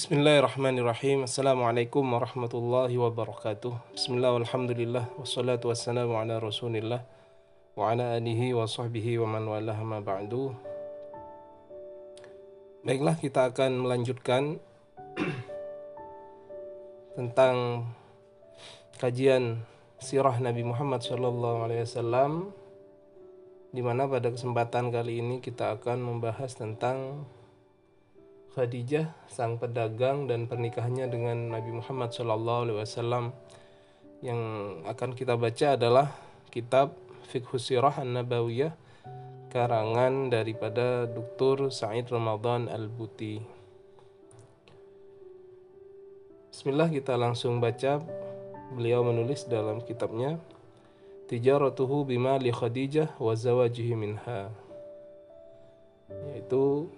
Bismillahirrahmanirrahim. Assalamualaikum warahmatullahi wabarakatuh. Bismillah walhamdulillah Wassalatu wassalamu ala rasulillah Wa ala alihi wa sahbihi wa man walah ma ba'du. Baiklah kita akan melanjutkan Tentang Kajian Sirah Nabi Muhammad Sallallahu Alaihi Wasallam di mana pada kesempatan kali ini kita akan membahas tentang Khadijah sang pedagang dan pernikahannya dengan Nabi Muhammad SAW yang akan kita baca adalah kitab Fiqh Sirah An-Nabawiyah karangan daripada Dr. Said Ramadan Al-Buti. Bismillah kita langsung baca beliau menulis dalam kitabnya Tijaratuhu bima li Khadijah wa zawajihi minha yaitu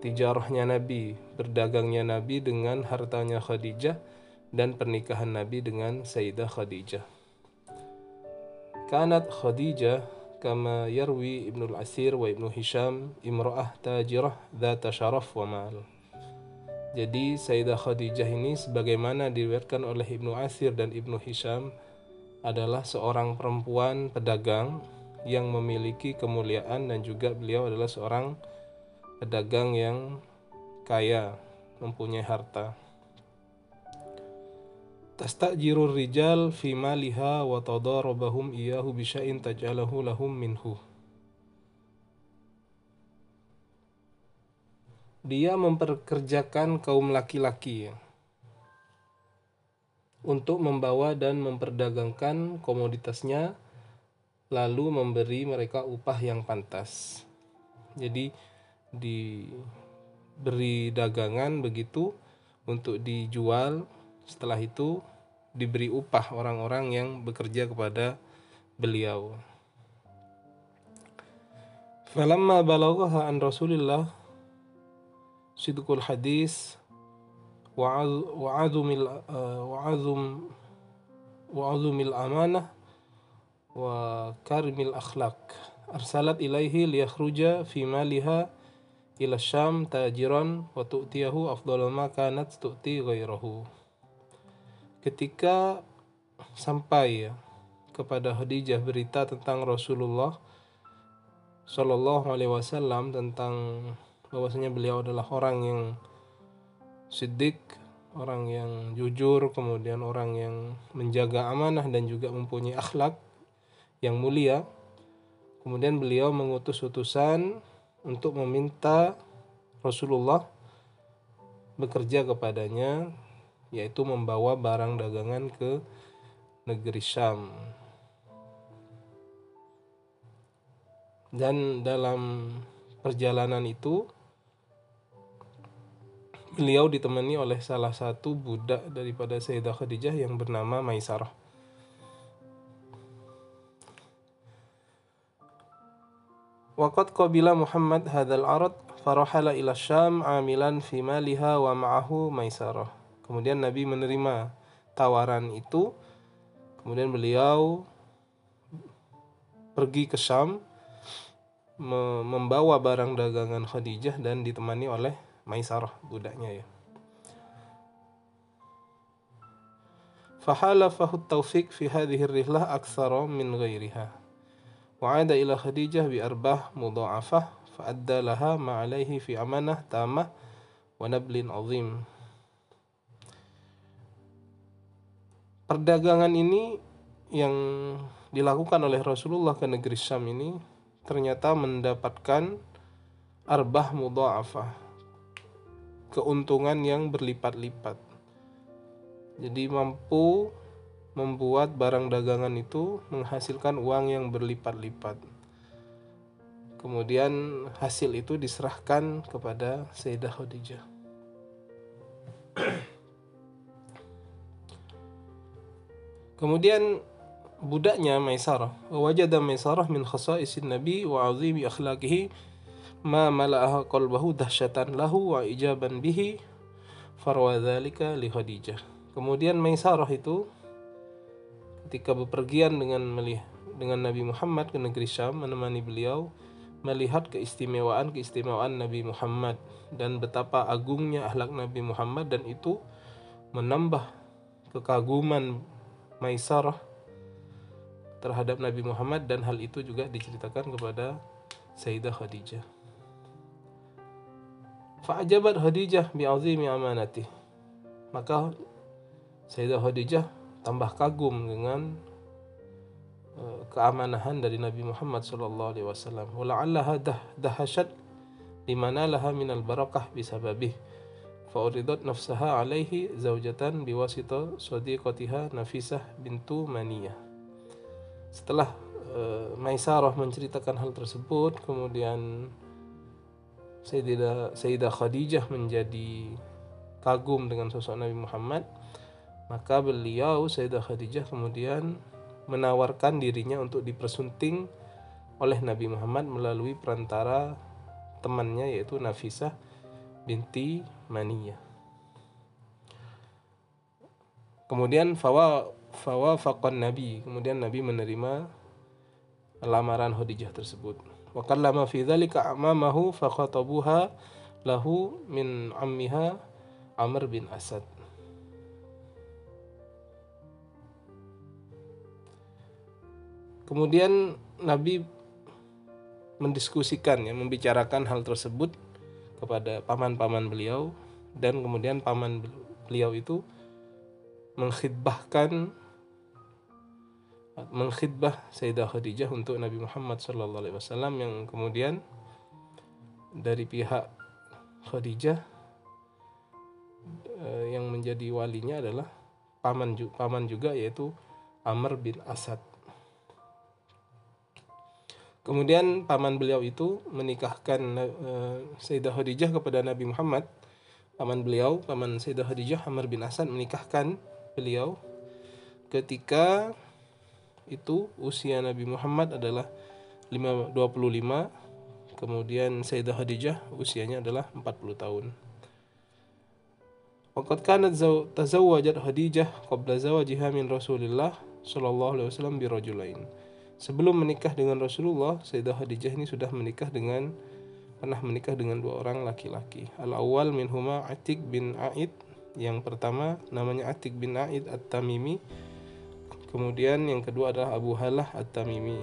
tijarahnya Nabi, berdagangnya Nabi dengan hartanya Khadijah dan pernikahan Nabi dengan Sayyidah Khadijah. Kanat Khadijah kama yarwi Ibnu Al-Asir wa Ibnu Hisham imra'ah tajirah dzata syaraf wa mal. Jadi Sayyidah Khadijah ini sebagaimana diriwayatkan oleh Ibnu Asir dan Ibnu Hisham adalah seorang perempuan pedagang yang memiliki kemuliaan dan juga beliau adalah seorang pedagang yang kaya, mempunyai harta. Tastajirur rijal fi maliha wa tadarabahum iyahu bisya'in taj'alahu lahum minhu. Dia memperkerjakan kaum laki-laki untuk membawa dan memperdagangkan komoditasnya lalu memberi mereka upah yang pantas. Jadi diberi dagangan begitu untuk dijual. Setelah itu diberi upah orang-orang yang bekerja kepada beliau. Falamma balaghaha an rasulillah sidqul hadis wa'azumil wa'azum wa'azumil amanah wa karimil akhlaq arsalat ilaihi liyakhruja fi maliha ila syam tajiran wa tu'tiyahu afdal ma kanat tu'ti ghairahu. Ketika sampai kepada Khadijah berita tentang Rasulullah Shallallahu Alaihi Wasallam tentang bahwasanya beliau adalah orang yang sidik, orang yang jujur, kemudian orang yang menjaga amanah dan juga mempunyai akhlak yang mulia. Kemudian beliau mengutus utusan untuk meminta Rasulullah bekerja kepadanya yaitu membawa barang dagangan ke negeri Syam. Dan dalam perjalanan itu beliau ditemani oleh salah satu budak daripada Sayyidah Khadijah yang bernama Maisarah. Waqad qabila Muhammad hadzal arad farahala ila Syam amilan fi maliha wa ma'ahu Maisarah. Kemudian Nabi menerima tawaran itu. Kemudian beliau pergi ke Syam membawa barang dagangan Khadijah dan ditemani oleh Maisarah budaknya ya. Fahalafahu taufiq fi hadhihi rihlah aktsara min ghairiha. وعاد إلى خديجة بأرباح مضاعفة فأدى لها ما عليه في أمانة تامة ونبل عظيم Perdagangan ini yang dilakukan oleh Rasulullah ke negeri Syam ini ternyata mendapatkan arbah mudha'afah keuntungan yang berlipat-lipat jadi mampu membuat barang dagangan itu menghasilkan uang yang berlipat-lipat. Kemudian hasil itu diserahkan kepada Sayyidah Khadijah. Kemudian budaknya Maisarah, wajada Maisarah min khasa'isin Nabi wa 'azimi akhlaqihi ma mala'aha qalbahu dahsyatan lahu wa ijaban bihi farwa dzalika li Khadijah. Kemudian Maisarah itu ketika bepergian dengan melihat dengan Nabi Muhammad ke negeri Syam menemani beliau melihat keistimewaan-keistimewaan Nabi Muhammad dan betapa agungnya akhlak Nabi Muhammad dan itu menambah kekaguman Maisarah terhadap Nabi Muhammad dan hal itu juga diceritakan kepada Sayyidah Khadijah. Fa'ajabat Khadijah bi'azimi amanati. Maka Sayyidah Khadijah tambah kagum dengan uh, keamanahan dari Nabi Muhammad sallallahu alaihi wasallam. Wala'allaha dah dahashat limana laha minal barakah bisababih. Fa'uridat nafsaha alaihi zaujatan biwasita sadiqatiha Nafisah bintu Maniyah setelah uh, Maisarah menceritakan hal tersebut kemudian Sayyidah, Sayyidah Khadijah menjadi kagum dengan sosok Nabi Muhammad maka beliau Sayyidah Khadijah kemudian menawarkan dirinya untuk dipersunting oleh Nabi Muhammad melalui perantara temannya yaitu Nafisah binti Maniyah. Kemudian fawa fawafaqan Nabi. Kemudian Nabi menerima lamaran Khadijah tersebut. Wa kallama fi dzalika amamahu lahu min ammiha Amr bin Asad. Kemudian Nabi mendiskusikan ya, membicarakan hal tersebut kepada paman-paman beliau dan kemudian paman beliau itu mengkhidbahkan mengkhidbah Sayyidah Khadijah untuk Nabi Muhammad sallallahu alaihi wasallam yang kemudian dari pihak Khadijah eh, yang menjadi walinya adalah paman paman juga yaitu Amr bin Asad. Kemudian paman beliau itu menikahkan uh, Sayyidah Khadijah kepada Nabi Muhammad. Paman beliau, paman Sayyidah Khadijah Amr bin Asad menikahkan beliau ketika itu usia Nabi Muhammad adalah 25 kemudian Sayyidah Khadijah usianya adalah 40 tahun Waqad kanat tazawwajat Khadijah qabla zawajiha min Rasulillah sallallahu alaihi wasallam bi rajulain. Sebelum menikah dengan Rasulullah, Sayyidah Khadijah ini sudah menikah dengan pernah menikah dengan dua orang laki-laki. Al-awwal minhuma Atik bin Aid. Yang pertama namanya Atik bin Aid At-Tamimi Kemudian yang kedua adalah Abu Halah At-Tamimi.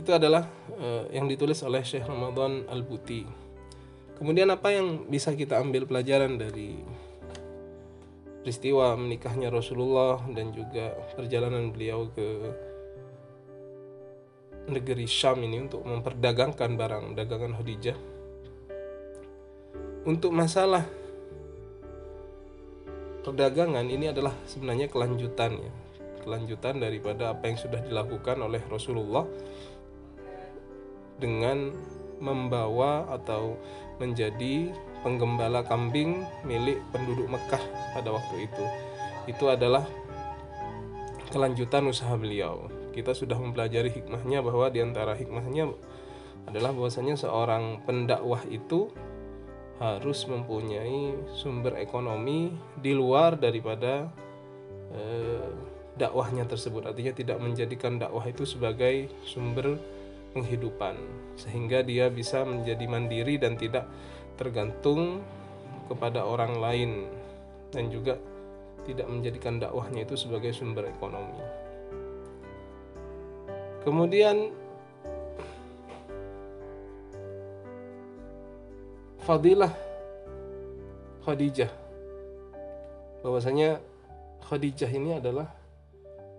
Itu adalah uh, yang ditulis oleh Syekh Ramadan Al-Buti. Kemudian apa yang bisa kita ambil pelajaran dari peristiwa menikahnya Rasulullah dan juga perjalanan beliau ke negeri Syam ini untuk memperdagangkan barang dagangan Khadijah. Untuk masalah perdagangan ini adalah sebenarnya kelanjutan ya kelanjutan daripada apa yang sudah dilakukan oleh Rasulullah dengan membawa atau menjadi penggembala kambing milik penduduk Mekah pada waktu itu. Itu adalah kelanjutan usaha beliau. Kita sudah mempelajari hikmahnya bahwa di antara hikmahnya adalah bahwasanya seorang pendakwah itu harus mempunyai sumber ekonomi di luar daripada eh, dakwahnya tersebut artinya tidak menjadikan dakwah itu sebagai sumber penghidupan sehingga dia bisa menjadi mandiri dan tidak tergantung kepada orang lain dan juga tidak menjadikan dakwahnya itu sebagai sumber ekonomi. Kemudian fadilah Khadijah bahwasanya Khadijah ini adalah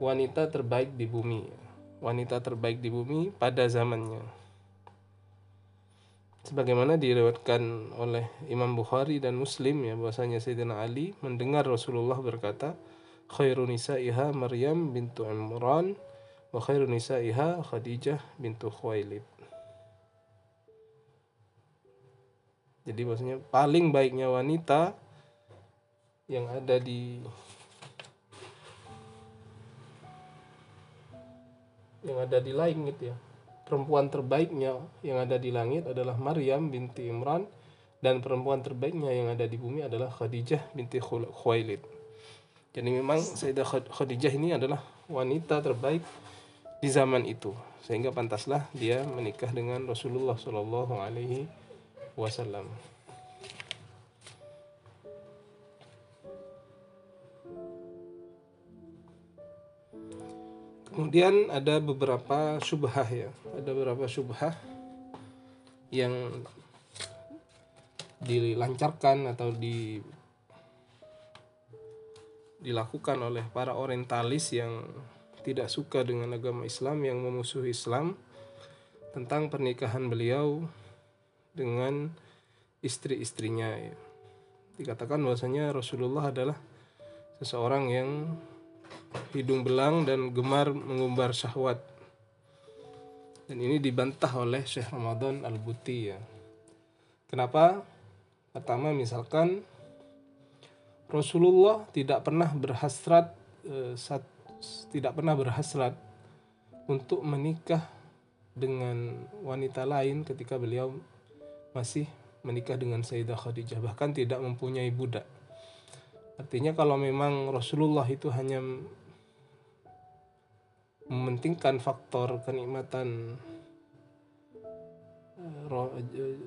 wanita terbaik di bumi wanita terbaik di bumi pada zamannya sebagaimana diriwayatkan oleh Imam Bukhari dan Muslim ya bahwasanya Sayyidina Ali mendengar Rasulullah berkata khairun nisaiha Maryam bintu Imran wa khairun nisaiha Khadijah bintu Khuwailid Jadi maksudnya paling baiknya wanita yang ada di yang ada di langit ya. Perempuan terbaiknya yang ada di langit adalah Maryam binti Imran dan perempuan terbaiknya yang ada di bumi adalah Khadijah binti Khuwailid. Jadi memang Sayyidah Khadijah ini adalah wanita terbaik di zaman itu sehingga pantaslah dia menikah dengan Rasulullah Shallallahu Alaihi Wasallam. Kemudian ada beberapa syubhah ya, ada beberapa syubhah yang dilancarkan atau di dilakukan oleh para orientalis yang tidak suka dengan agama Islam yang memusuhi Islam tentang pernikahan beliau dengan istri-istrinya ya. Dikatakan bahwasanya Rasulullah adalah seseorang yang hidung belang dan gemar mengumbar syahwat. Dan ini dibantah oleh Syekh Ramadan Al-Buti ya. Kenapa? Pertama misalkan Rasulullah tidak pernah berhasrat eh, sat, tidak pernah berhasrat untuk menikah dengan wanita lain ketika beliau masih menikah dengan Sayyidah Khadijah bahkan tidak mempunyai budak. Artinya kalau memang Rasulullah itu hanya mementingkan faktor kenikmatan eh,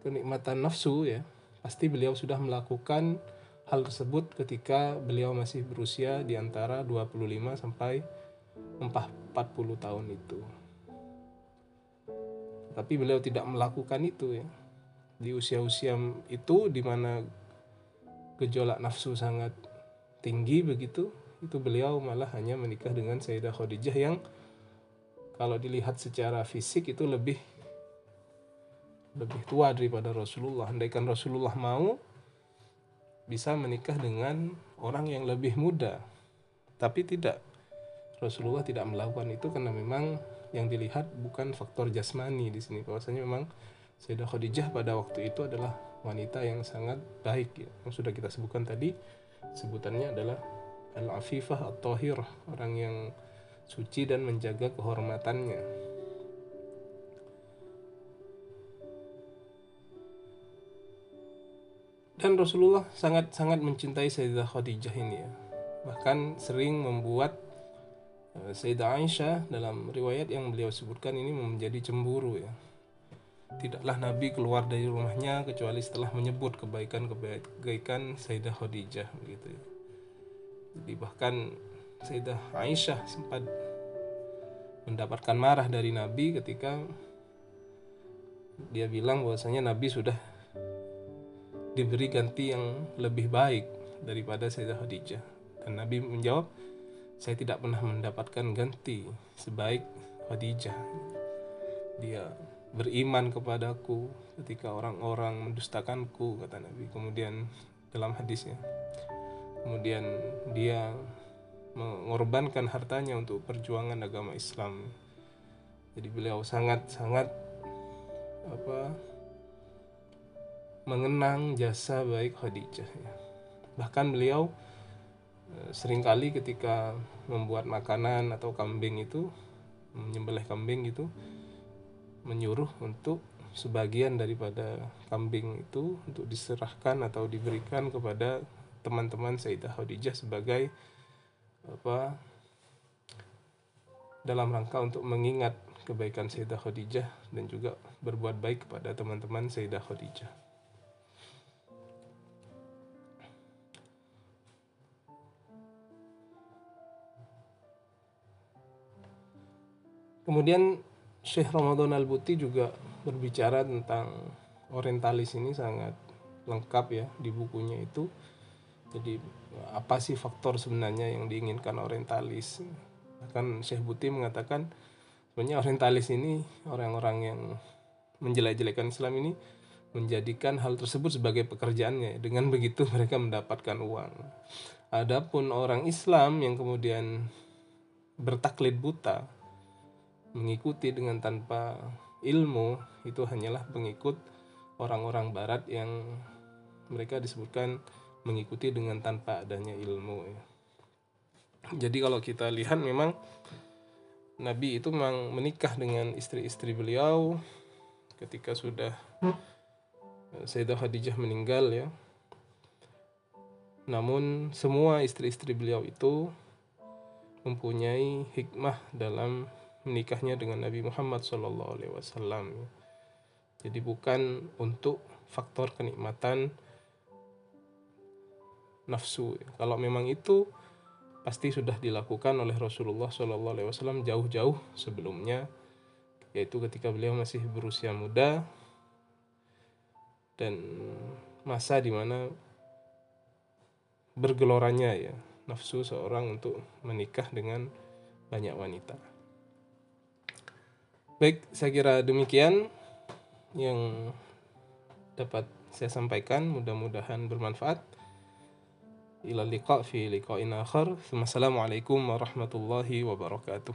kenikmatan nafsu ya, pasti beliau sudah melakukan hal tersebut ketika beliau masih berusia di antara 25 sampai 40 tahun itu. Tapi beliau tidak melakukan itu ya. Di usia-usia itu di mana gejolak nafsu sangat tinggi begitu, itu beliau malah hanya menikah dengan Sayyidah Khadijah yang kalau dilihat secara fisik itu lebih lebih tua daripada Rasulullah. Andaikan Rasulullah mau, bisa menikah dengan orang yang lebih muda. Tapi tidak. Rasulullah tidak melakukan itu karena memang yang dilihat bukan faktor jasmani di sini. Bahwasanya memang Sayyidah Khadijah pada waktu itu adalah wanita yang sangat baik ya. Yang sudah kita sebutkan tadi sebutannya adalah al-afifah at-tahirah, orang yang suci dan menjaga kehormatannya. dan Rasulullah sangat sangat mencintai Sayyidah Khadijah ini ya bahkan sering membuat uh, Sayyidah Aisyah dalam riwayat yang beliau sebutkan ini menjadi cemburu ya tidaklah Nabi keluar dari rumahnya kecuali setelah menyebut kebaikan-kebaikan Sayyidah Khadijah begitu ya. Jadi bahkan Sayyidah Aisyah sempat mendapatkan marah dari Nabi ketika dia bilang bahwasanya Nabi sudah diberi ganti yang lebih baik daripada Sayyidah Khadijah. Dan Nabi menjawab, saya tidak pernah mendapatkan ganti sebaik Khadijah. Dia beriman kepadaku ketika orang-orang mendustakanku, kata Nabi. Kemudian dalam hadisnya, kemudian dia mengorbankan hartanya untuk perjuangan agama Islam. Jadi beliau sangat-sangat apa mengenang jasa baik Khadijah ya. Bahkan beliau e, sering kali ketika membuat makanan atau kambing itu menyembelih kambing itu menyuruh untuk sebagian daripada kambing itu untuk diserahkan atau diberikan kepada teman-teman Sayyidah Khadijah sebagai apa dalam rangka untuk mengingat kebaikan Sayyidah Khadijah dan juga berbuat baik kepada teman-teman Sayyidah Khadijah. Kemudian Syekh Ramadan Al-Buti juga berbicara tentang orientalis ini sangat lengkap ya di bukunya itu. Jadi apa sih faktor sebenarnya yang diinginkan orientalis? Kan Syekh Buti mengatakan sebenarnya orientalis ini orang-orang yang menjelek-jelekan Islam ini menjadikan hal tersebut sebagai pekerjaannya. Dengan begitu mereka mendapatkan uang. Adapun orang Islam yang kemudian bertaklid buta mengikuti dengan tanpa ilmu itu hanyalah pengikut orang-orang barat yang mereka disebutkan mengikuti dengan tanpa adanya ilmu ya. Jadi kalau kita lihat memang Nabi itu memang menikah dengan istri-istri beliau ketika sudah Sayyidah Khadijah meninggal ya. Namun semua istri-istri beliau itu mempunyai hikmah dalam menikahnya dengan Nabi Muhammad SAW. Jadi bukan untuk faktor kenikmatan nafsu. Kalau memang itu pasti sudah dilakukan oleh Rasulullah SAW jauh-jauh sebelumnya, yaitu ketika beliau masih berusia muda dan masa di mana bergeloranya ya nafsu seorang untuk menikah dengan banyak wanita. Baik, saya kira demikian yang dapat saya sampaikan. Mudah-mudahan bermanfaat. Ila liqa fi liqa'in akhar. Wassalamualaikum warahmatullahi wabarakatuh.